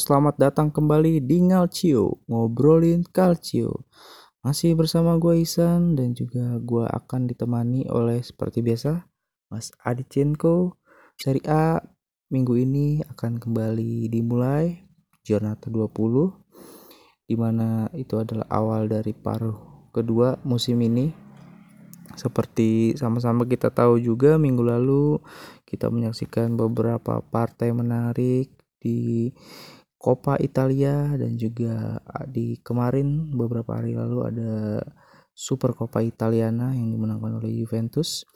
Selamat datang kembali di Ngalcio, ngobrolin Calcio. Masih bersama gue Isan dan juga gue akan ditemani oleh seperti biasa Mas Adichenko. Seri A minggu ini akan kembali dimulai Giornata 20 di mana itu adalah awal dari paruh kedua musim ini seperti sama-sama kita tahu juga minggu lalu kita menyaksikan beberapa partai menarik di Coppa Italia dan juga di kemarin beberapa hari lalu ada Super Coppa Italiana yang dimenangkan oleh Juventus.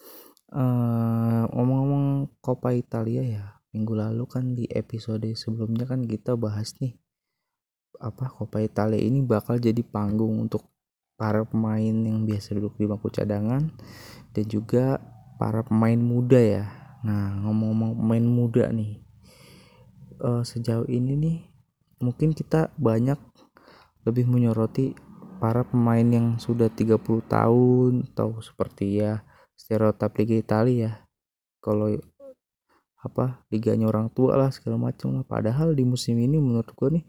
ngomong ngomong-ngomong Coppa Italia ya, minggu lalu kan di episode sebelumnya kan kita bahas nih apa Coppa Italia ini bakal jadi panggung untuk para pemain yang biasa duduk di bangku cadangan dan juga para pemain muda ya. Nah, ngomong-ngomong pemain muda nih, uh, sejauh ini nih mungkin kita banyak lebih menyoroti para pemain yang sudah 30 tahun atau seperti ya stereotip Liga Italia ya. Kalau apa liganya orang tua lah segala macam lah. Padahal di musim ini menurut gue nih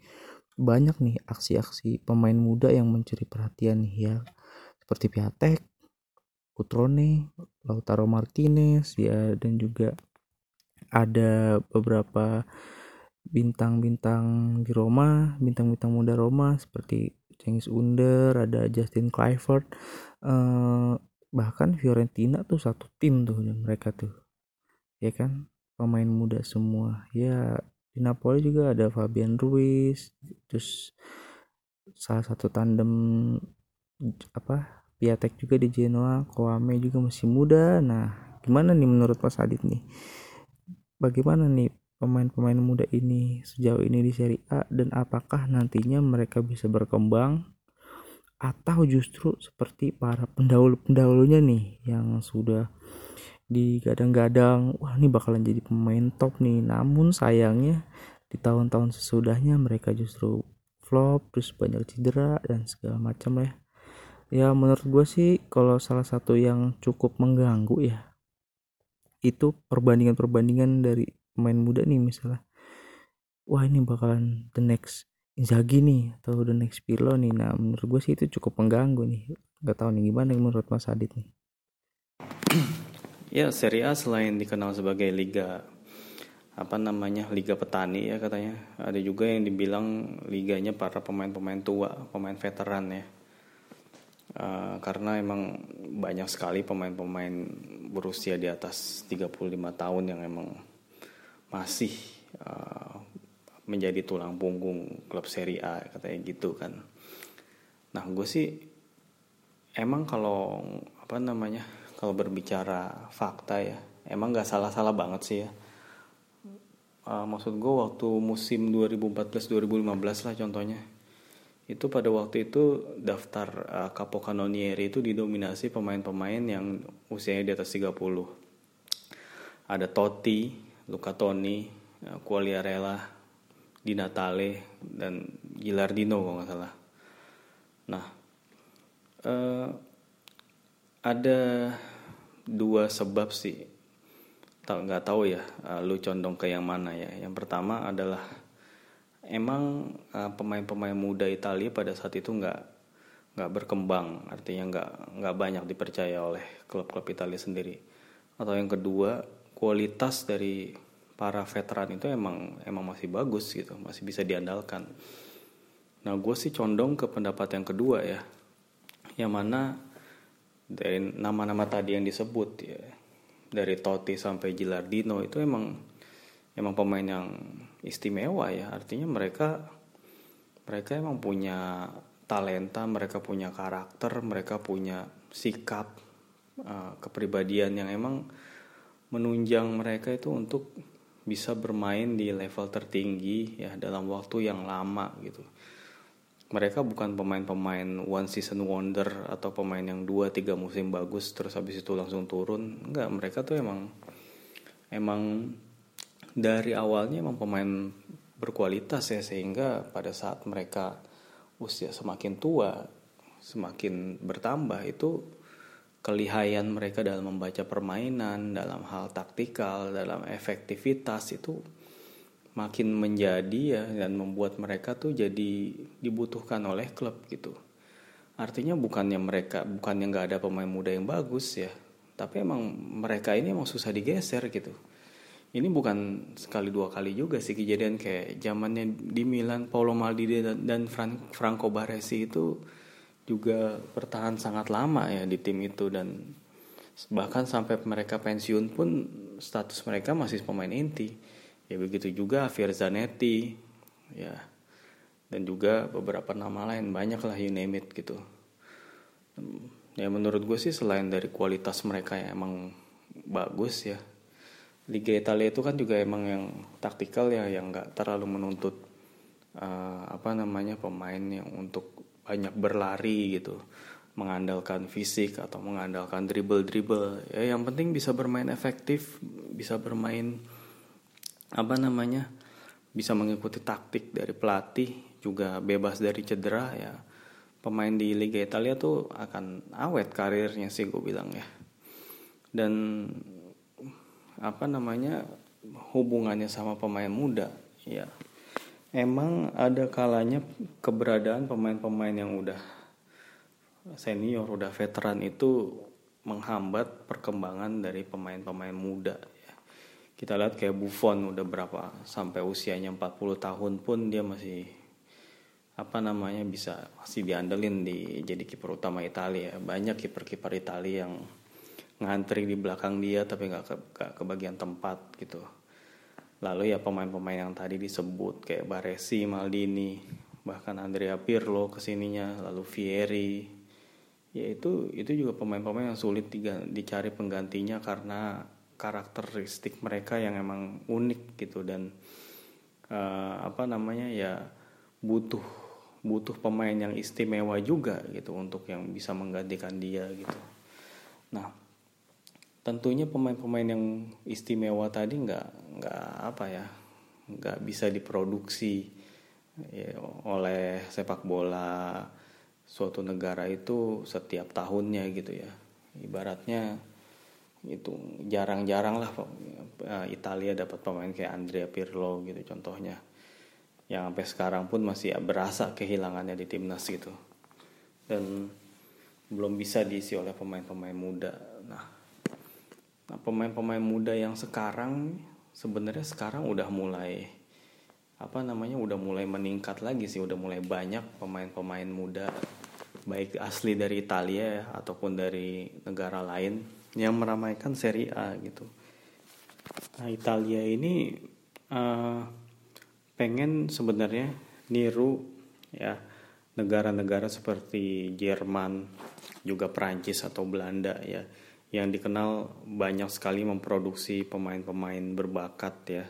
banyak nih aksi-aksi pemain muda yang mencuri perhatian nih ya. Seperti Piatek, Kutrone, Lautaro Martinez ya dan juga ada beberapa bintang-bintang di Roma, bintang-bintang muda Roma seperti Cengiz Under, ada Justin Clifford, uh, bahkan Fiorentina tuh satu tim tuh dan mereka tuh, ya kan pemain muda semua. Ya di Napoli juga ada Fabian Ruiz, terus salah satu tandem apa Piatek juga di Genoa, Koame juga masih muda. Nah, gimana nih menurut Mas Adit nih? Bagaimana nih pemain-pemain muda ini sejauh ini di Serie A dan apakah nantinya mereka bisa berkembang? Atau justru seperti para pendahulu-pendahulunya nih yang sudah digadang-gadang wah ini bakalan jadi pemain top nih. Namun sayangnya di tahun-tahun sesudahnya mereka justru flop terus banyak cedera dan segala macam lah ya menurut gue sih kalau salah satu yang cukup mengganggu ya itu perbandingan-perbandingan dari pemain muda nih misalnya. Wah ini bakalan the next Inzaghi nih atau the next Pirlo nih. Nah menurut gue sih itu cukup mengganggu nih. Gak tahu nih gimana menurut Mas Adit nih. Ya Serie A selain dikenal sebagai liga apa namanya liga petani ya katanya. Ada juga yang dibilang liganya para pemain-pemain tua pemain veteran ya. Uh, karena emang banyak sekali pemain-pemain berusia di atas 35 tahun yang emang masih uh, menjadi tulang punggung klub Serie A katanya gitu kan. Nah gue sih emang kalau apa namanya kalau berbicara fakta ya emang gak salah-salah banget sih ya. Uh, maksud gue waktu musim 2014-2015 lah contohnya itu pada waktu itu daftar uh, Capocannonieri itu didominasi pemain-pemain yang usianya di atas 30 ada Totti, Luca Toni, eh, Quagliarella, Di Natale dan Gilardino kalau nggak salah. Nah, eh, ada dua sebab sih. Tak nggak tahu ya, eh, lu condong ke yang mana ya. Yang pertama adalah emang eh, pemain-pemain muda Italia pada saat itu nggak nggak berkembang, artinya nggak nggak banyak dipercaya oleh klub-klub Italia sendiri. Atau yang kedua kualitas dari para veteran itu emang emang masih bagus gitu, masih bisa diandalkan. Nah, gue sih condong ke pendapat yang kedua ya, yang mana dari nama-nama tadi yang disebut ya, dari Totti sampai Gilardino itu emang emang pemain yang istimewa ya, artinya mereka mereka emang punya talenta, mereka punya karakter, mereka punya sikap, uh, kepribadian yang emang menunjang mereka itu untuk bisa bermain di level tertinggi ya dalam waktu yang lama gitu. Mereka bukan pemain-pemain one season wonder atau pemain yang dua tiga musim bagus terus habis itu langsung turun. Enggak, mereka tuh emang emang dari awalnya emang pemain berkualitas ya sehingga pada saat mereka usia semakin tua semakin bertambah itu kelihayan mereka dalam membaca permainan, dalam hal taktikal, dalam efektivitas itu makin menjadi ya dan membuat mereka tuh jadi dibutuhkan oleh klub gitu. Artinya bukannya mereka bukannya nggak ada pemain muda yang bagus ya tapi emang mereka ini emang susah digeser gitu. Ini bukan sekali dua kali juga sih kejadian kayak zamannya di Milan Paolo Maldini dan Franco Baresi itu juga bertahan sangat lama ya di tim itu dan bahkan sampai mereka pensiun pun status mereka masih pemain inti. Ya begitu juga Firzanetti ya. Dan juga beberapa nama lain banyak lah you name it gitu. Ya menurut gue sih selain dari kualitas mereka yang emang bagus ya Liga Italia itu kan juga emang yang taktikal ya yang nggak terlalu menuntut uh, apa namanya pemain yang untuk banyak berlari gitu mengandalkan fisik atau mengandalkan dribble dribble ya yang penting bisa bermain efektif bisa bermain apa namanya bisa mengikuti taktik dari pelatih juga bebas dari cedera ya. Pemain di Liga Italia tuh akan awet karirnya sih gue bilang ya. Dan apa namanya hubungannya sama pemain muda ya emang ada kalanya keberadaan pemain-pemain yang udah senior udah veteran itu menghambat perkembangan dari pemain-pemain muda kita lihat kayak Buffon udah berapa sampai usianya 40 tahun pun dia masih apa namanya bisa masih diandelin di jadi kiper utama Italia. Banyak kiper-kiper Italia yang ngantri di belakang dia tapi nggak ke, gak kebagian tempat gitu lalu ya pemain-pemain yang tadi disebut kayak Baresi Maldini bahkan Andrea Pirlo ke sininya lalu Vieri ya itu itu juga pemain-pemain yang sulit dicari penggantinya karena karakteristik mereka yang emang unik gitu dan uh, apa namanya ya butuh butuh pemain yang istimewa juga gitu untuk yang bisa menggantikan dia gitu. Nah tentunya pemain-pemain yang istimewa tadi nggak nggak apa ya nggak bisa diproduksi ya, oleh sepak bola suatu negara itu setiap tahunnya gitu ya. Ibaratnya itu jarang-jarang lah eh, Italia dapat pemain kayak Andrea Pirlo gitu contohnya yang sampai sekarang pun masih berasa kehilangannya di timnas gitu. Dan belum bisa diisi oleh pemain-pemain muda nah pemain-pemain muda yang sekarang sebenarnya sekarang udah mulai apa namanya udah mulai meningkat lagi sih udah mulai banyak pemain-pemain muda baik asli dari Italia ya, ataupun dari negara lain yang meramaikan Serie A gitu. Nah Italia ini uh, pengen sebenarnya niru ya negara-negara seperti Jerman juga Prancis atau Belanda ya yang dikenal banyak sekali memproduksi pemain-pemain berbakat ya.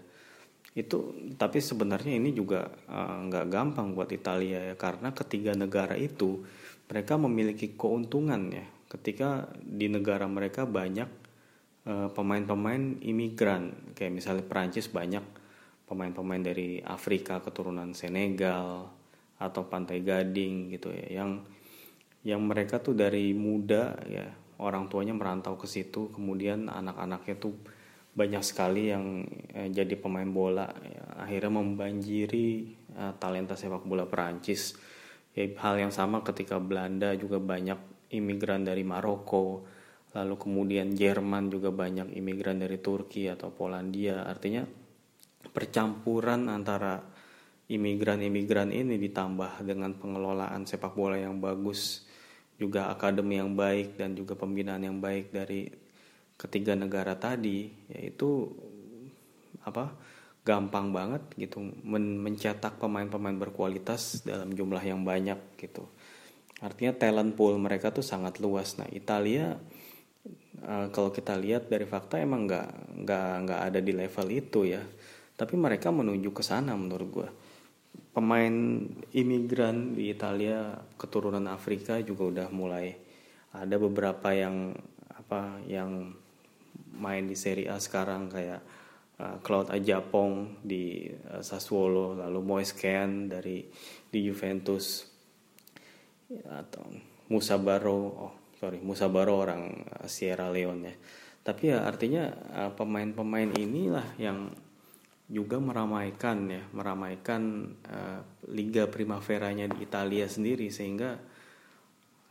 Itu tapi sebenarnya ini juga uh, nggak uh, gampang buat Italia ya. Karena ketiga negara itu mereka memiliki keuntungan ya. Ketika di negara mereka banyak pemain pemain-pemain imigran. Kayak misalnya Prancis banyak pemain-pemain dari Afrika keturunan Senegal atau Pantai Gading gitu ya. Yang yang mereka tuh dari muda ya orang tuanya merantau ke situ. Kemudian anak-anaknya tuh banyak sekali yang eh, jadi pemain bola. Ya, akhirnya membanjiri eh, talenta sepak bola Prancis ya hal yang sama ketika Belanda juga banyak imigran dari Maroko, lalu kemudian Jerman juga banyak imigran dari Turki atau Polandia. Artinya percampuran antara imigran-imigran ini ditambah dengan pengelolaan sepak bola yang bagus, juga akademi yang baik dan juga pembinaan yang baik dari ketiga negara tadi, yaitu apa? gampang banget gitu men mencetak pemain-pemain berkualitas dalam jumlah yang banyak gitu. Artinya talent pool mereka tuh sangat luas. Nah Italia uh, kalau kita lihat dari fakta emang nggak nggak nggak ada di level itu ya. Tapi mereka menuju ke sana menurut gue. Pemain imigran di Italia keturunan Afrika juga udah mulai ada beberapa yang apa yang main di Serie A sekarang kayak uh, Claude Ajapong di uh, Sassuolo, lalu Moise Kean dari di Juventus atau Musa Baro oh sorry Musa Baro orang Sierra Leone ya tapi ya artinya eh, pemain-pemain inilah yang juga meramaikan ya meramaikan uh, Liga Primaveranya di Italia sendiri sehingga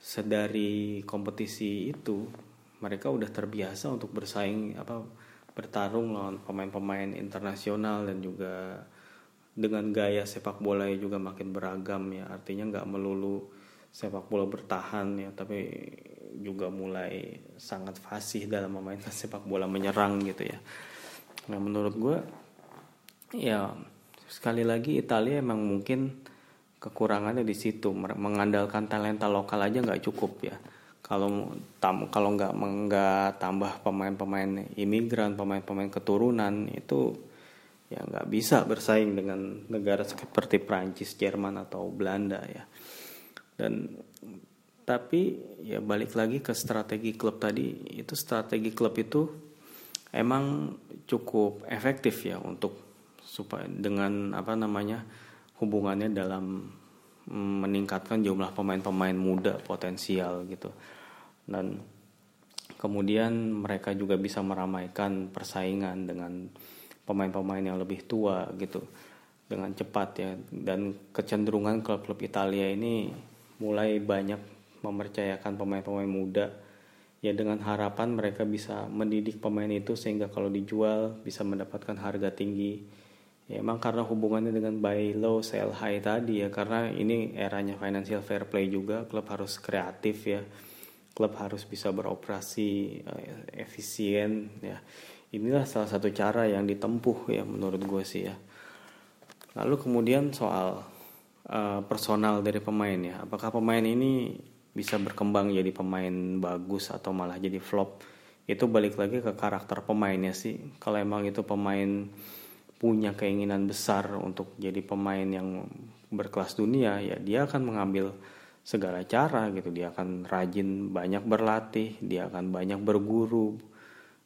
sedari kompetisi itu mereka udah terbiasa untuk bersaing apa bertarung lawan pemain-pemain internasional dan juga dengan gaya sepak bola juga makin beragam ya. Artinya nggak melulu sepak bola bertahan ya tapi juga mulai sangat fasih dalam memainkan sepak bola menyerang gitu ya. Nah menurut gue ya sekali lagi Italia emang mungkin kekurangannya di situ. Mengandalkan talenta lokal aja nggak cukup ya. Kalau tam kalau nggak nggak tambah pemain-pemain imigran pemain-pemain keturunan itu ya nggak bisa bersaing dengan negara seperti Prancis Jerman atau Belanda ya. Dan tapi ya balik lagi ke strategi klub tadi itu strategi klub itu emang cukup efektif ya untuk supaya dengan apa namanya hubungannya dalam mm, meningkatkan jumlah pemain-pemain muda potensial gitu. Dan kemudian mereka juga bisa meramaikan persaingan dengan pemain-pemain yang lebih tua gitu dengan cepat ya. Dan kecenderungan klub-klub Italia ini mulai banyak mempercayakan pemain-pemain muda. Ya dengan harapan mereka bisa mendidik pemain itu sehingga kalau dijual bisa mendapatkan harga tinggi Ya, emang karena hubungannya dengan buy low sell high tadi ya karena ini eranya financial fair play juga klub harus kreatif ya. Klub harus bisa beroperasi uh, efisien ya. Inilah salah satu cara yang ditempuh ya menurut gue sih ya. Lalu kemudian soal uh, personal dari pemain ya. Apakah pemain ini bisa berkembang jadi pemain bagus atau malah jadi flop? Itu balik lagi ke karakter pemainnya sih. Kalau emang itu pemain punya keinginan besar untuk jadi pemain yang berkelas dunia ya dia akan mengambil segala cara gitu. Dia akan rajin banyak berlatih dia akan banyak berguru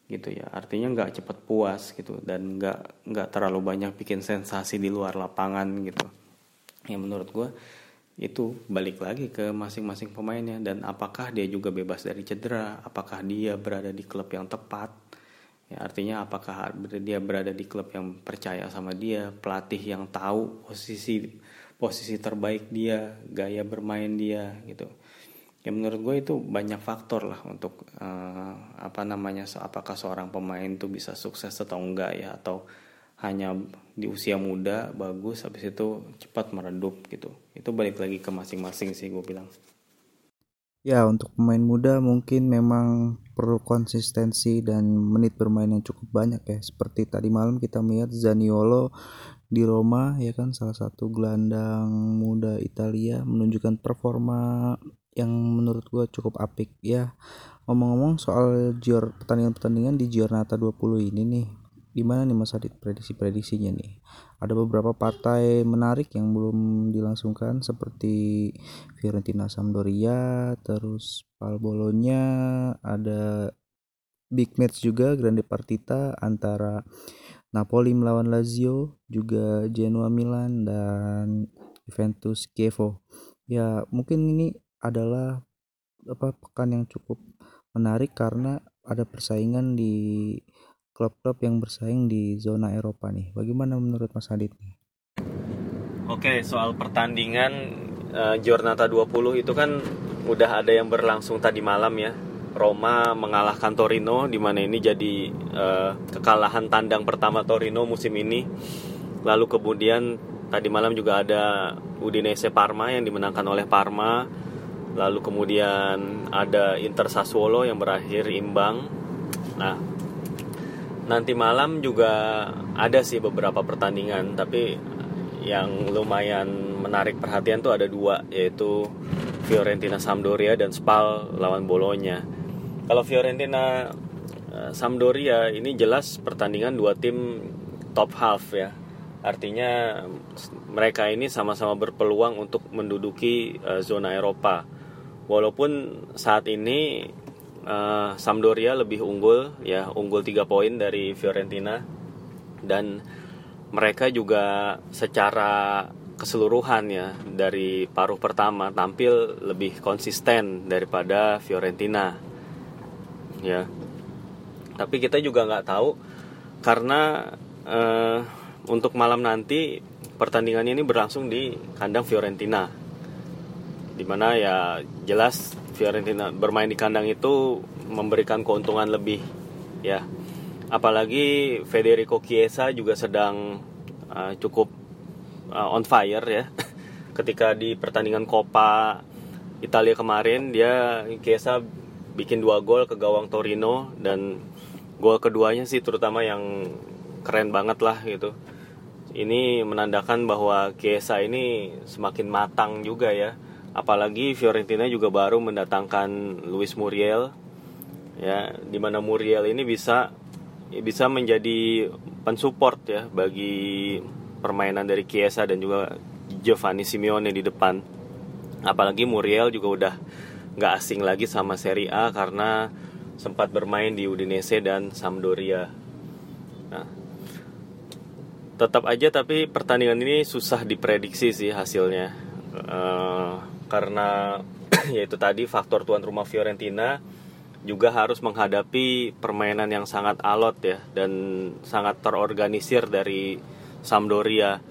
gitu ya. Artinya nggak cepat puas gitu dan nggak nggak terlalu banyak bikin sensasi di luar lapangan gitu. Ya menurut gue itu balik lagi ke masing-masing pemainnya dan apakah dia juga bebas dari cedera apakah dia berada di klub yang tepat Ya, artinya apakah dia berada di klub yang percaya sama dia, pelatih yang tahu posisi posisi terbaik dia, gaya bermain dia gitu. Ya menurut gue itu banyak faktor lah untuk uh, apa namanya apakah seorang pemain itu bisa sukses atau enggak ya atau hanya di usia muda bagus habis itu cepat meredup gitu. Itu balik lagi ke masing-masing sih gue bilang. Ya, untuk pemain muda mungkin memang perlu konsistensi dan menit bermain yang cukup banyak ya. Seperti tadi malam kita melihat Zaniolo di Roma ya kan salah satu gelandang muda Italia menunjukkan performa yang menurut gue cukup apik ya. Ngomong-ngomong soal pertandingan-pertandingan di Giornata 20 ini nih gimana nih Mas Adit prediksi-prediksinya nih? Ada beberapa partai menarik yang belum dilangsungkan seperti Fiorentina Sampdoria terus Pal Bolonya ada big match juga Grande Partita antara Napoli melawan Lazio juga Genoa Milan dan Juventus Kievo. Ya mungkin ini adalah apa pekan yang cukup menarik karena ada persaingan di klub-klub yang bersaing di zona Eropa nih. Bagaimana menurut Mas Adit Oke, soal pertandingan uh, Giornata 20 itu kan udah ada yang berlangsung tadi malam ya. Roma mengalahkan Torino di mana ini jadi uh, kekalahan tandang pertama Torino musim ini. Lalu kemudian tadi malam juga ada Udinese Parma yang dimenangkan oleh Parma. Lalu kemudian ada Inter Sassuolo yang berakhir imbang. Nah, nanti malam juga ada sih beberapa pertandingan tapi yang lumayan menarik perhatian tuh ada dua yaitu Fiorentina Sampdoria dan Spal lawan Bolonya. Kalau Fiorentina eh, Sampdoria ini jelas pertandingan dua tim top half ya. Artinya mereka ini sama-sama berpeluang untuk menduduki uh, zona Eropa. Walaupun saat ini uh, Sampdoria lebih unggul ya unggul 3 poin dari Fiorentina. Dan mereka juga secara keseluruhan ya dari paruh pertama tampil lebih konsisten daripada Fiorentina ya. Tapi kita juga nggak tahu karena uh, untuk malam nanti pertandingan ini berlangsung di kandang Fiorentina. Di mana ya jelas Fiorentina bermain di kandang itu memberikan keuntungan lebih ya. Apalagi Federico Chiesa juga sedang uh, cukup uh, on fire ya. Ketika di pertandingan Coppa Italia kemarin dia Chiesa bikin dua gol ke gawang Torino dan gol keduanya sih terutama yang keren banget lah gitu. Ini menandakan bahwa Chiesa ini semakin matang juga ya apalagi Fiorentina juga baru mendatangkan Luis Muriel. Ya di mana Muriel ini bisa bisa menjadi pensupport ya bagi permainan dari Chiesa dan juga Giovanni Simeone di depan. Apalagi Muriel juga udah nggak asing lagi sama Serie A karena sempat bermain di Udinese dan Sampdoria. Nah, tetap aja tapi pertandingan ini susah diprediksi sih hasilnya. Uh, karena yaitu tadi faktor tuan rumah Fiorentina juga harus menghadapi permainan yang sangat alot ya dan sangat terorganisir dari Sampdoria.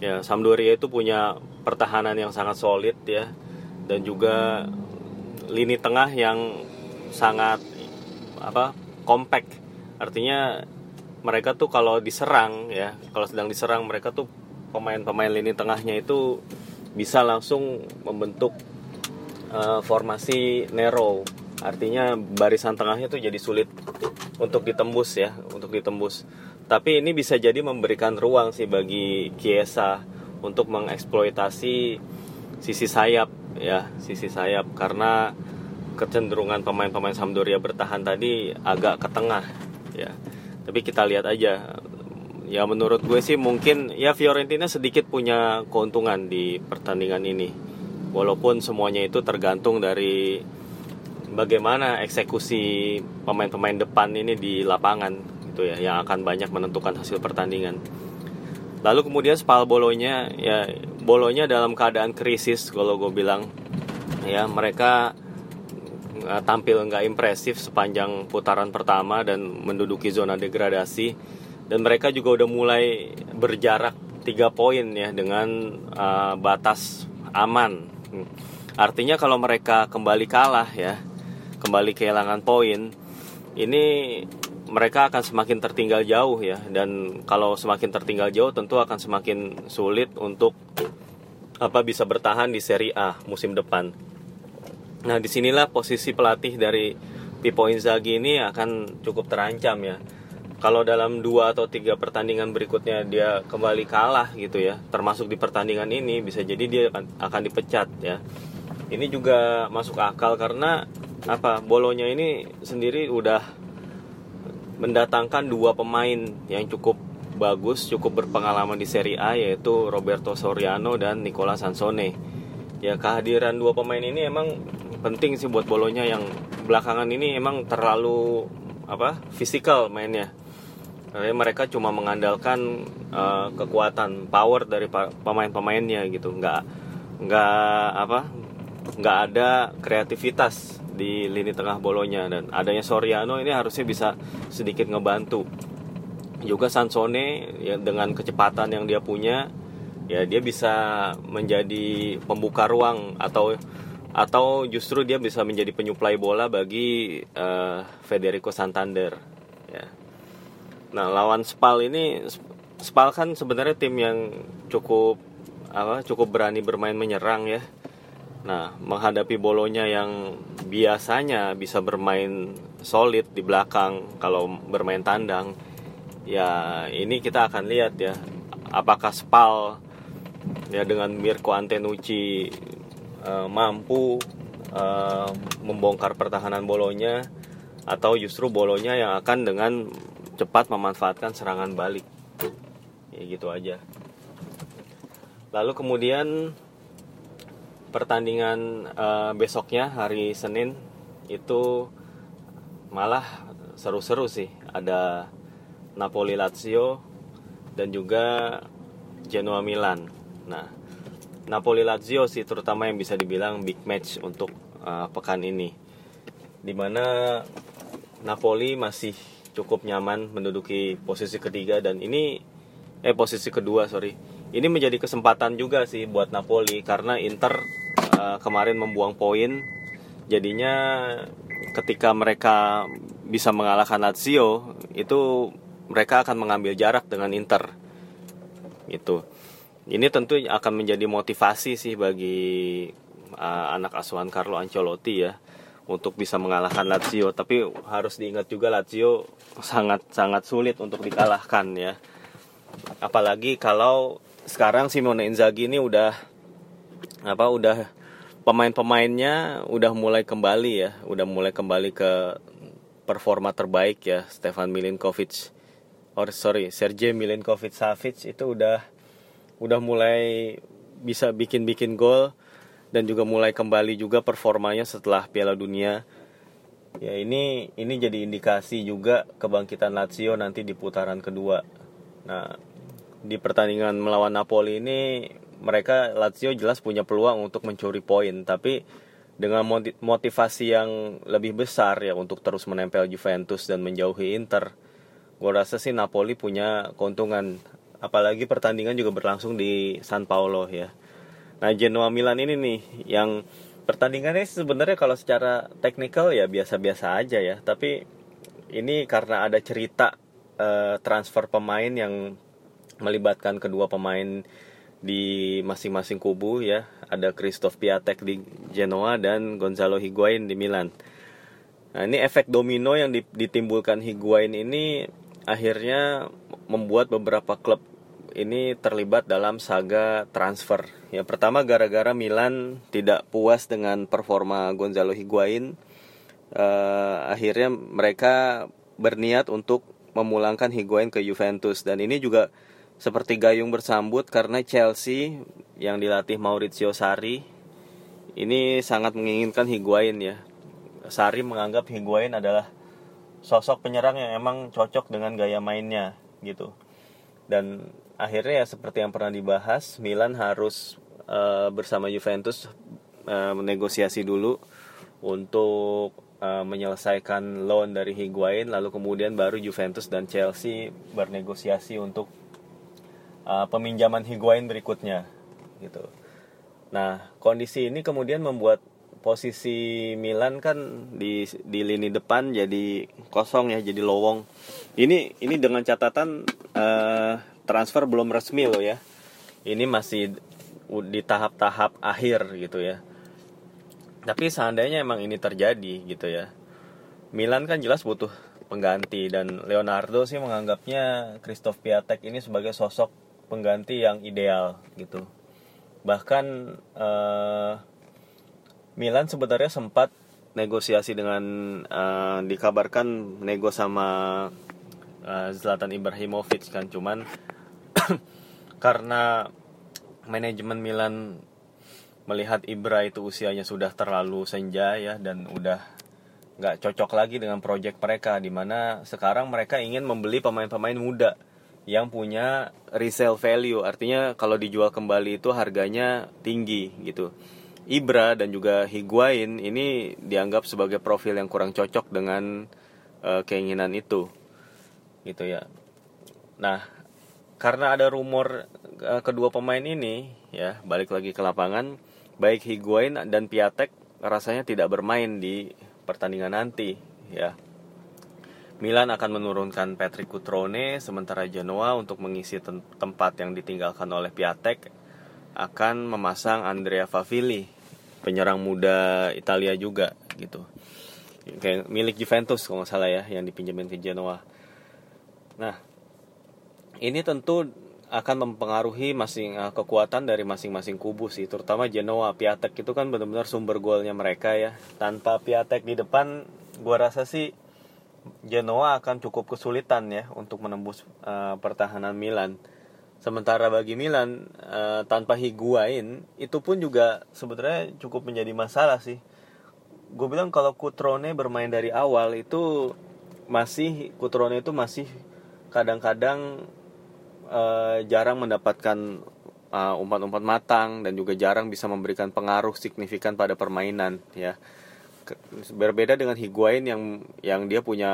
Ya, Sampdoria itu punya pertahanan yang sangat solid ya dan juga lini tengah yang sangat apa compact. Artinya mereka tuh kalau diserang ya, kalau sedang diserang mereka tuh pemain-pemain lini tengahnya itu bisa langsung membentuk uh, formasi narrow artinya barisan tengahnya tuh jadi sulit untuk ditembus ya untuk ditembus. Tapi ini bisa jadi memberikan ruang sih bagi Kiesa untuk mengeksploitasi sisi sayap ya sisi sayap. Karena kecenderungan pemain-pemain Sampdoria bertahan tadi agak ke tengah ya. Tapi kita lihat aja ya menurut gue sih mungkin ya Fiorentina sedikit punya keuntungan di pertandingan ini. Walaupun semuanya itu tergantung dari bagaimana eksekusi pemain-pemain depan ini di lapangan gitu ya yang akan banyak menentukan hasil pertandingan. Lalu kemudian Spal Bolonya ya Bolonya dalam keadaan krisis kalau gue bilang. Ya mereka eh, tampil nggak impresif sepanjang putaran pertama dan menduduki zona degradasi dan mereka juga udah mulai berjarak tiga poin ya dengan uh, batas aman. Artinya kalau mereka kembali kalah ya, kembali kehilangan poin, ini mereka akan semakin tertinggal jauh ya dan kalau semakin tertinggal jauh tentu akan semakin sulit untuk apa bisa bertahan di Serie A musim depan. Nah di sinilah posisi pelatih dari Pippo Inzaghi ini akan cukup terancam ya kalau dalam dua atau tiga pertandingan berikutnya dia kembali kalah gitu ya termasuk di pertandingan ini bisa jadi dia akan akan dipecat ya. Ini juga masuk akal karena apa bolonya ini sendiri udah mendatangkan dua pemain yang cukup bagus cukup berpengalaman di Serie A yaitu Roberto Soriano dan Nicola Sansone. Ya kehadiran dua pemain ini emang penting sih buat bolonya yang belakangan ini emang terlalu apa fisikal mainnya jadi mereka cuma mengandalkan uh, kekuatan power dari pemain-pemainnya gitu, nggak nggak apa nggak ada kreativitas di lini tengah bolonya. Dan adanya Soriano ini harusnya bisa sedikit ngebantu. Juga Sansone ya dengan kecepatan yang dia punya ya dia bisa menjadi pembuka ruang atau atau justru dia bisa menjadi penyuplai bola bagi uh, Federico Santander Nah, lawan Spal ini Spal kan sebenarnya tim yang cukup apa cukup berani bermain menyerang ya. Nah, menghadapi bolonya yang biasanya bisa bermain solid di belakang kalau bermain tandang, ya ini kita akan lihat ya apakah Spal ya dengan Mirko Antenucci uh, mampu uh, membongkar pertahanan bolonya atau justru bolonya yang akan dengan cepat memanfaatkan serangan balik. Ya gitu aja. Lalu kemudian pertandingan uh, besoknya hari Senin itu malah seru-seru sih. Ada Napoli Lazio dan juga Genoa Milan. Nah Napoli Lazio sih terutama yang bisa dibilang big match untuk uh, pekan ini. Di mana Napoli masih cukup nyaman menduduki posisi ketiga dan ini eh posisi kedua sorry. Ini menjadi kesempatan juga sih buat Napoli karena Inter uh, kemarin membuang poin. Jadinya ketika mereka bisa mengalahkan Lazio itu mereka akan mengambil jarak dengan Inter. Gitu. Ini tentu akan menjadi motivasi sih bagi uh, anak asuhan Carlo Ancelotti ya untuk bisa mengalahkan Lazio. Tapi harus diingat juga Lazio sangat sangat sulit untuk dikalahkan ya. Apalagi kalau sekarang Simone Inzaghi ini udah apa udah pemain-pemainnya udah mulai kembali ya. Udah mulai kembali ke performa terbaik ya. Stefan Milinkovic or sorry Sergej Milinkovic Savic itu udah udah mulai bisa bikin-bikin gol dan juga mulai kembali juga performanya setelah Piala Dunia ya ini ini jadi indikasi juga kebangkitan Lazio nanti di putaran kedua Nah, di pertandingan melawan Napoli ini mereka Lazio jelas punya peluang untuk mencuri poin, tapi dengan motivasi yang lebih besar ya untuk terus menempel Juventus dan menjauhi Inter. Gue rasa sih Napoli punya keuntungan apalagi pertandingan juga berlangsung di San Paulo ya. Nah, Genoa Milan ini nih yang pertandingannya sebenarnya kalau secara teknikal ya biasa-biasa aja ya, tapi ini karena ada cerita uh, transfer pemain yang melibatkan kedua pemain di masing-masing kubu ya ada Christoph Piatek di Genoa dan Gonzalo Higuain di Milan. Nah ini efek domino yang ditimbulkan Higuain ini akhirnya membuat beberapa klub ini terlibat dalam saga transfer. Ya pertama gara-gara Milan tidak puas dengan performa Gonzalo Higuain, uh, akhirnya mereka berniat untuk memulangkan Higuain ke Juventus dan ini juga seperti gayung bersambut karena Chelsea yang dilatih Maurizio Sarri ini sangat menginginkan Higuain ya. Sarri menganggap Higuain adalah sosok penyerang yang emang cocok dengan gaya mainnya gitu. Dan akhirnya ya seperti yang pernah dibahas, Milan harus uh, bersama Juventus uh, menegosiasi dulu untuk uh, menyelesaikan loan dari Higuain lalu kemudian baru Juventus dan Chelsea bernegosiasi untuk uh, peminjaman Higuain berikutnya gitu. Nah, kondisi ini kemudian membuat posisi Milan kan di di lini depan jadi kosong ya, jadi lowong. Ini ini dengan catatan uh, transfer belum resmi loh ya. Ini masih di tahap-tahap akhir gitu ya. Tapi seandainya emang ini terjadi gitu ya. Milan kan jelas butuh pengganti dan Leonardo sih menganggapnya Christoph Piatek ini sebagai sosok pengganti yang ideal gitu. Bahkan uh, Milan sebenarnya sempat negosiasi dengan uh, dikabarkan nego sama uh, Zlatan Ibrahimovic kan cuman karena manajemen Milan melihat Ibra itu usianya sudah terlalu senja ya dan udah nggak cocok lagi dengan proyek mereka di mana sekarang mereka ingin membeli pemain-pemain muda yang punya resale value. Artinya kalau dijual kembali itu harganya tinggi gitu. Ibra dan juga Higuain ini dianggap sebagai profil yang kurang cocok dengan uh, keinginan itu gitu ya. Nah karena ada rumor uh, kedua pemain ini ya balik lagi ke lapangan baik Higuain dan Piatek rasanya tidak bermain di pertandingan nanti ya. Milan akan menurunkan Patrick Cutrone sementara Genoa untuk mengisi tempat yang ditinggalkan oleh Piatek akan memasang Andrea Favilli penyerang muda Italia juga gitu. Kayak milik Juventus kalau nggak salah ya yang dipinjemin ke Genoa nah ini tentu akan mempengaruhi masing uh, kekuatan dari masing-masing kubu sih terutama Genoa Piatek itu kan benar-benar sumber golnya mereka ya. Tanpa Piatek di depan gua rasa sih Genoa akan cukup kesulitan ya untuk menembus uh, pertahanan Milan. Sementara bagi Milan uh, tanpa Higuain itu pun juga sebenarnya cukup menjadi masalah sih. Gue bilang kalau Kutrone bermain dari awal itu masih Kutrone itu masih kadang-kadang uh, jarang mendapatkan uh, umpan-umpan matang dan juga jarang bisa memberikan pengaruh signifikan pada permainan ya. Berbeda dengan Higuain yang yang dia punya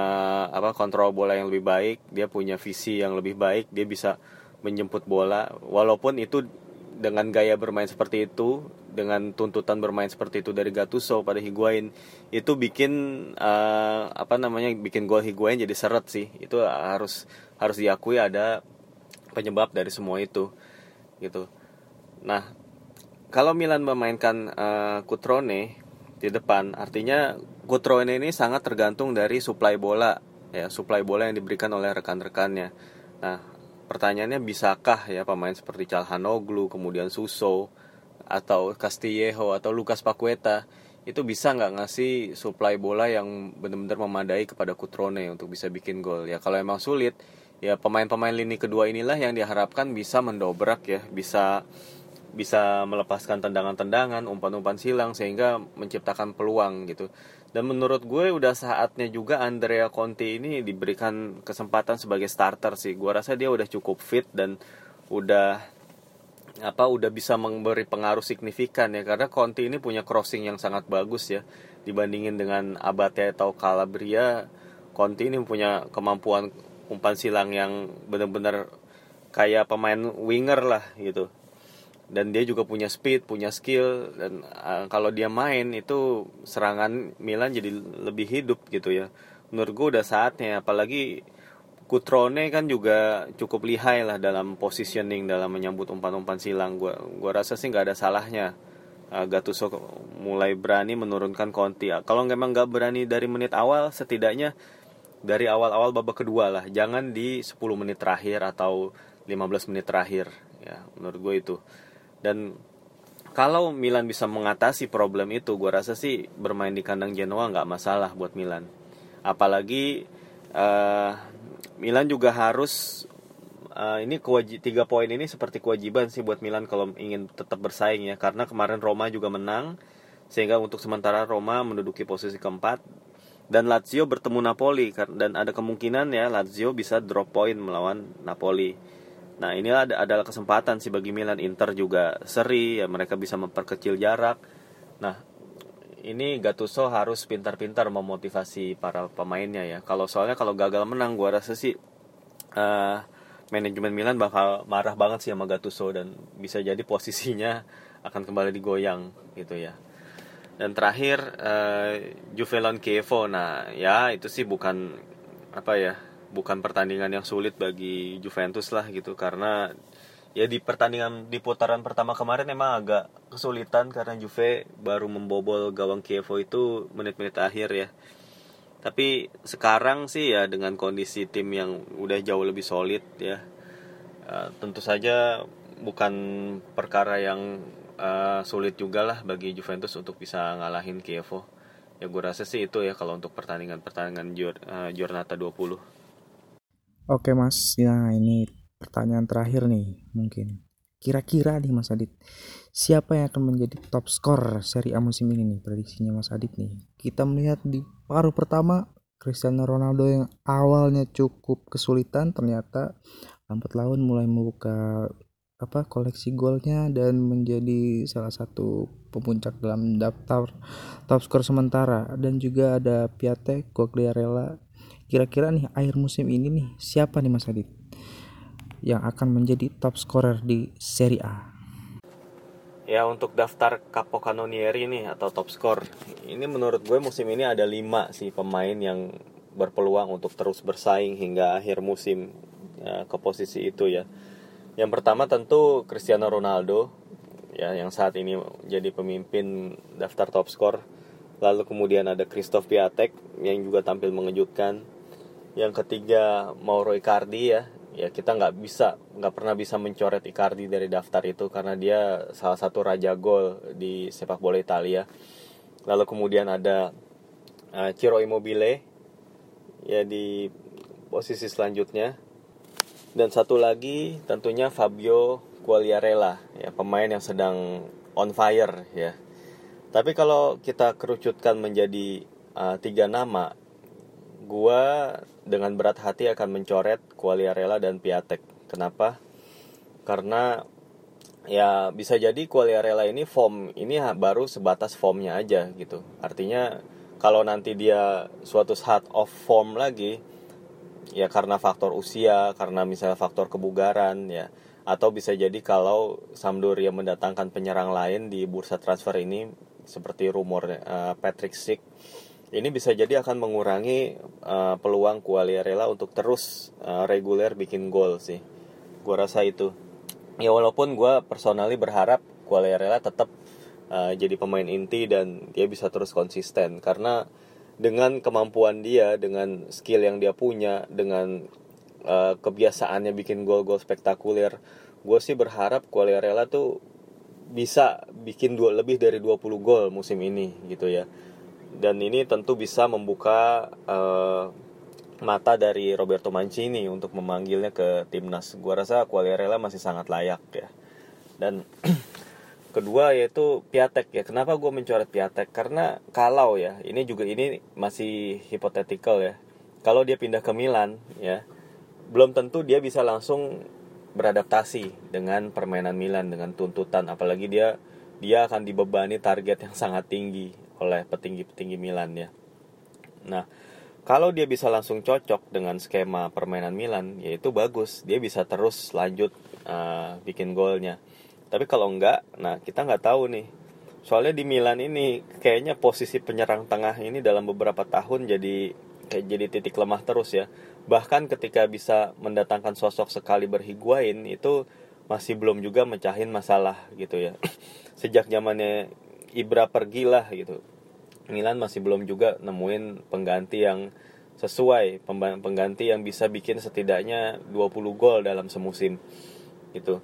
apa kontrol bola yang lebih baik dia punya visi yang lebih baik dia bisa menjemput bola. Walaupun itu dengan gaya bermain seperti itu dengan tuntutan bermain seperti itu dari Gattuso pada Higuain itu bikin uh, apa namanya bikin gol Higuain jadi seret sih. Itu harus harus diakui ada penyebab dari semua itu gitu. Nah kalau Milan memainkan uh, Cutrone di depan artinya Cutrone ini sangat tergantung dari suplai bola ya suplai bola yang diberikan oleh rekan-rekannya. Nah pertanyaannya bisakah ya pemain seperti Calhanoglu kemudian Suso atau Castillejo atau Lucas Paqueta itu bisa nggak ngasih supply bola yang benar-benar memadai kepada Kutrone untuk bisa bikin gol? Ya kalau emang sulit ya pemain-pemain lini kedua inilah yang diharapkan bisa mendobrak ya bisa bisa melepaskan tendangan-tendangan umpan-umpan silang sehingga menciptakan peluang gitu. Dan menurut gue udah saatnya juga Andrea Conti ini diberikan kesempatan sebagai starter sih. Gue rasa dia udah cukup fit dan udah apa udah bisa memberi pengaruh signifikan ya. Karena Conti ini punya crossing yang sangat bagus ya. Dibandingin dengan Abate atau Calabria Conti ini punya kemampuan umpan silang yang benar-benar kayak pemain winger lah gitu. Dan dia juga punya speed punya skill dan uh, kalau dia main itu serangan Milan jadi lebih hidup gitu ya. Menurut gue udah saatnya apalagi Kutrone kan juga cukup lihai lah dalam positioning dalam menyambut umpan-umpan silang. Gua gua rasa sih nggak ada salahnya uh, Gattuso mulai berani menurunkan Conti. Kalau memang nggak berani dari menit awal, setidaknya dari awal-awal babak kedua lah. Jangan di 10 menit terakhir atau 15 menit terakhir. Ya, menurut gue itu. Dan kalau Milan bisa mengatasi problem itu, gue rasa sih bermain di kandang Genoa nggak masalah buat Milan. Apalagi uh, Milan juga harus uh, ini kewajib tiga poin ini seperti kewajiban sih buat Milan kalau ingin tetap bersaing ya karena kemarin Roma juga menang sehingga untuk sementara Roma menduduki posisi keempat dan Lazio bertemu Napoli dan ada kemungkinan ya Lazio bisa drop point melawan Napoli. Nah inilah adalah kesempatan sih bagi Milan Inter juga seri ya mereka bisa memperkecil jarak. Nah ini Gattuso harus pintar-pintar memotivasi para pemainnya ya. Kalau soalnya kalau gagal menang, gua rasa sih uh, manajemen Milan bakal marah banget sih sama Gattuso dan bisa jadi posisinya akan kembali digoyang gitu ya. Dan terakhir uh, Juve lawan. Nah, ya itu sih bukan apa ya, bukan pertandingan yang sulit bagi Juventus lah gitu karena ya di pertandingan di putaran pertama kemarin emang agak kesulitan karena Juve baru membobol gawang Kievo itu menit-menit akhir ya. Tapi sekarang sih ya dengan kondisi tim yang udah jauh lebih solid ya, uh, tentu saja bukan perkara yang uh, sulit juga lah bagi Juventus untuk bisa ngalahin Kievo. Ya gue rasa sih itu ya kalau untuk pertandingan-pertandingan Jor, uh, Jornata 20. Oke mas, ya ini pertanyaan terakhir nih mungkin. Kira-kira nih Mas Adit siapa yang akan menjadi top skor seri A musim ini nih? Prediksinya Mas Adit nih. Kita melihat di paruh pertama Cristiano Ronaldo yang awalnya cukup kesulitan ternyata lambat laun mulai membuka apa koleksi golnya dan menjadi salah satu pemuncak dalam daftar top skor sementara. Dan juga ada Piatek, Quagliarella kira-kira nih akhir musim ini nih siapa nih Mas Adit yang akan menjadi top scorer di Serie A. Ya untuk daftar Capocannonieri nih atau top score ini menurut gue musim ini ada lima sih pemain yang berpeluang untuk terus bersaing hingga akhir musim ya, ke posisi itu ya. Yang pertama tentu Cristiano Ronaldo ya yang saat ini jadi pemimpin daftar top score. Lalu kemudian ada Christoph Piatek yang juga tampil mengejutkan. Yang ketiga Mauro Icardi ya ya kita nggak bisa nggak pernah bisa mencoret Icardi dari daftar itu karena dia salah satu raja gol di sepak bola Italia. Lalu kemudian ada uh, Ciro Immobile ya di posisi selanjutnya. Dan satu lagi tentunya Fabio Quagliarella ya pemain yang sedang on fire ya. Tapi kalau kita kerucutkan menjadi uh, tiga nama gua dengan berat hati akan mencoret Quagliarella dan Piatek. Kenapa? Karena ya bisa jadi Quagliarella ini form ini baru sebatas formnya aja gitu. Artinya kalau nanti dia suatu saat off form lagi, ya karena faktor usia karena misalnya faktor kebugaran ya atau bisa jadi kalau Sampdoria mendatangkan penyerang lain di bursa transfer ini seperti rumor uh, Patrick Schick ini bisa jadi akan mengurangi uh, peluang Quagliarella untuk terus uh, reguler bikin gol sih. Gua rasa itu. Ya walaupun gue personally berharap Quagliarella tetap uh, jadi pemain inti dan dia bisa terus konsisten karena dengan kemampuan dia, dengan skill yang dia punya, dengan uh, kebiasaannya bikin gol-gol spektakuler, gue sih berharap Quagliarella tuh bisa bikin dua lebih dari 20 gol musim ini gitu ya dan ini tentu bisa membuka uh, mata dari Roberto Mancini untuk memanggilnya ke timnas. Gua rasa Quagliarella masih sangat layak ya. Dan kedua yaitu Piatek ya. Kenapa gue mencoret Piatek? Karena kalau ya, ini juga ini masih hipotetikal ya. Kalau dia pindah ke Milan ya, belum tentu dia bisa langsung beradaptasi dengan permainan Milan dengan tuntutan apalagi dia dia akan dibebani target yang sangat tinggi oleh petinggi-petinggi Milan ya. Nah, kalau dia bisa langsung cocok dengan skema permainan Milan, ya itu bagus. Dia bisa terus lanjut uh, bikin golnya. Tapi kalau enggak, nah kita nggak tahu nih. Soalnya di Milan ini kayaknya posisi penyerang tengah ini dalam beberapa tahun jadi kayak jadi titik lemah terus ya. Bahkan ketika bisa mendatangkan sosok sekali berhiguain itu masih belum juga mecahin masalah gitu ya. Sejak zamannya Ibra pergilah gitu. Milan masih belum juga nemuin pengganti yang sesuai pengganti yang bisa bikin setidaknya 20 gol dalam semusim gitu.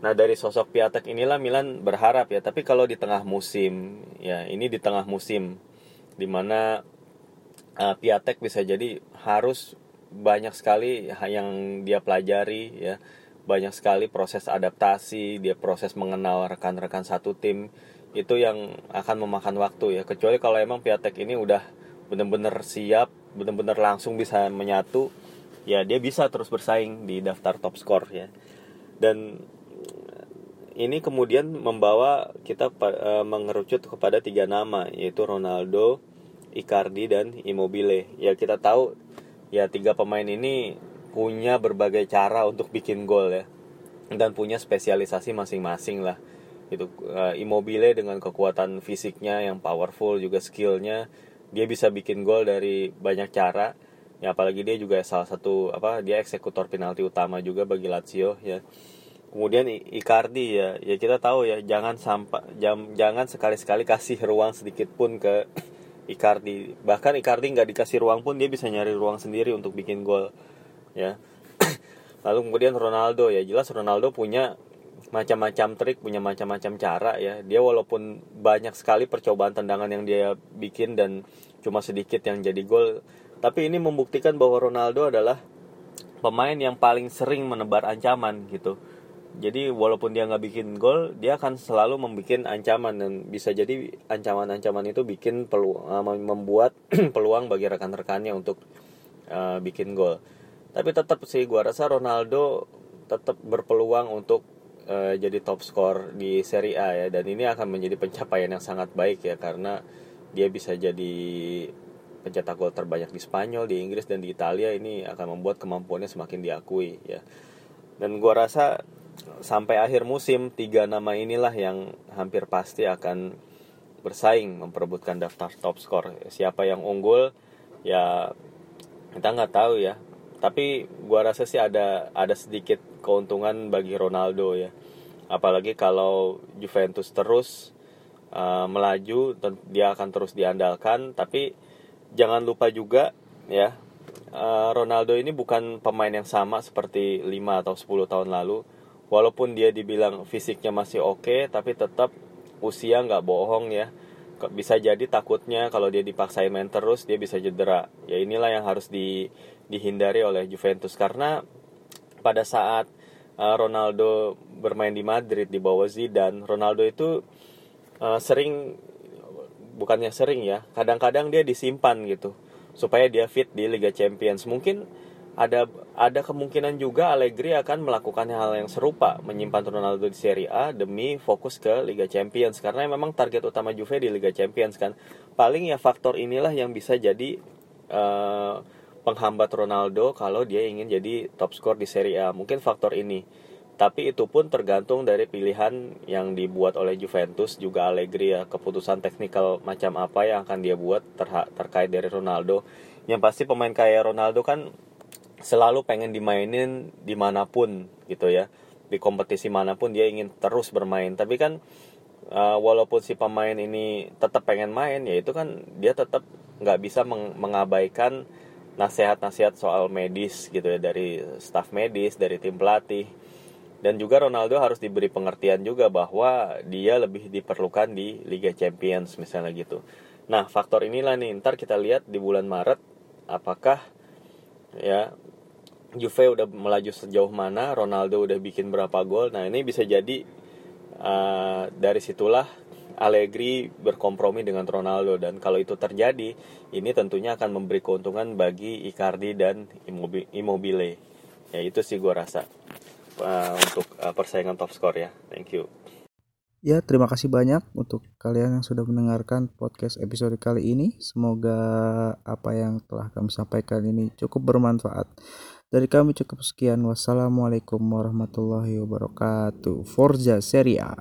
Nah dari sosok Piatek inilah Milan berharap ya tapi kalau di tengah musim ya ini di tengah musim di mana uh, Piatek bisa jadi harus banyak sekali yang dia pelajari ya. Banyak sekali proses adaptasi dia proses mengenal rekan-rekan satu tim itu yang akan memakan waktu ya. Kecuali kalau emang Piatek ini udah bener-bener siap bener-bener langsung bisa menyatu ya dia bisa terus bersaing di daftar top score ya. Dan ini kemudian membawa kita uh, mengerucut kepada tiga nama yaitu Ronaldo, Icardi dan Immobile. Ya kita tahu ya tiga pemain ini punya berbagai cara untuk bikin gol ya. Dan punya spesialisasi masing-masing lah gitu uh, Immobile dengan kekuatan fisiknya yang powerful juga skillnya. Dia bisa bikin gol dari banyak cara. Ya apalagi dia juga salah satu apa dia eksekutor penalti utama juga bagi Lazio ya. Kemudian Icardi ya. Ya kita tahu ya jangan sampai jam jangan sekali-sekali kasih ruang sedikit pun ke Icardi. Bahkan Icardi nggak dikasih ruang pun dia bisa nyari ruang sendiri untuk bikin gol ya. Lalu kemudian Ronaldo ya. Jelas Ronaldo punya macam-macam trik punya macam-macam cara ya. Dia walaupun banyak sekali percobaan tendangan yang dia bikin dan cuma sedikit yang jadi gol tapi ini membuktikan bahwa Ronaldo adalah pemain yang paling sering menebar ancaman gitu. Jadi walaupun dia nggak bikin gol dia akan selalu membuat ancaman dan bisa jadi ancaman-ancaman itu bikin peluang uh, membuat peluang bagi rekan-rekannya untuk uh, bikin gol. Tapi tetap sih gua rasa Ronaldo tetap berpeluang untuk uh, jadi top skor di Serie A ya dan ini akan menjadi pencapaian yang sangat baik ya karena dia bisa jadi pencetak gol terbanyak di Spanyol, di Inggris dan di Italia ini akan membuat kemampuannya semakin diakui ya. Dan gua rasa sampai akhir musim tiga nama inilah yang hampir pasti akan bersaing memperebutkan daftar top skor. Siapa yang unggul ya kita nggak tahu ya. Tapi gua rasa sih ada ada sedikit keuntungan bagi Ronaldo ya. Apalagi kalau Juventus terus uh, melaju dia akan terus diandalkan. Tapi jangan lupa juga ya uh, Ronaldo ini bukan pemain yang sama seperti 5 atau 10 tahun lalu. Walaupun dia dibilang fisiknya masih oke okay, tapi tetap usia nggak bohong ya. Bisa jadi takutnya kalau dia dipaksain main terus dia bisa cedera. Ya inilah yang harus di, dihindari oleh Juventus karena pada saat uh, Ronaldo bermain di Madrid di bawah Zidane, Ronaldo itu uh, sering bukannya sering ya, kadang-kadang dia disimpan gitu supaya dia fit di Liga Champions. Mungkin ada ada kemungkinan juga Allegri akan melakukan hal yang serupa, menyimpan Ronaldo di Serie A demi fokus ke Liga Champions karena memang target utama Juve di Liga Champions kan. Paling ya faktor inilah yang bisa jadi uh, penghambat Ronaldo kalau dia ingin jadi top skor di Serie A. Mungkin faktor ini. Tapi itu pun tergantung dari pilihan yang dibuat oleh Juventus juga Allegri ya keputusan teknikal macam apa yang akan dia buat terha- terkait dari Ronaldo. Yang pasti pemain kayak Ronaldo kan selalu pengen dimainin di mana pun gitu ya di kompetisi mana pun dia ingin terus bermain. Tapi kan uh, walaupun si pemain ini tetap pengen main ya itu kan dia tetap nggak bisa meng mengabaikan nasihat-nasihat soal medis gitu ya dari staff medis dari tim pelatih dan juga Ronaldo harus diberi pengertian juga bahwa dia lebih diperlukan di Liga Champions misalnya gitu. Nah faktor inilah nih ntar kita lihat di bulan Maret apakah ya Juve udah melaju sejauh mana, Ronaldo udah bikin berapa gol. Nah ini bisa jadi uh, dari situlah Allegri berkompromi dengan Ronaldo dan kalau itu terjadi, ini tentunya akan memberi keuntungan bagi Icardi dan Immobile. Ya itu sih gue rasa uh, untuk uh, persaingan top score ya. Thank you. Ya, terima kasih banyak untuk kalian yang sudah mendengarkan podcast episode kali ini. Semoga apa yang telah kami sampaikan ini cukup bermanfaat. Dari kami cukup sekian. Wassalamualaikum warahmatullahi wabarakatuh. Forza Seria.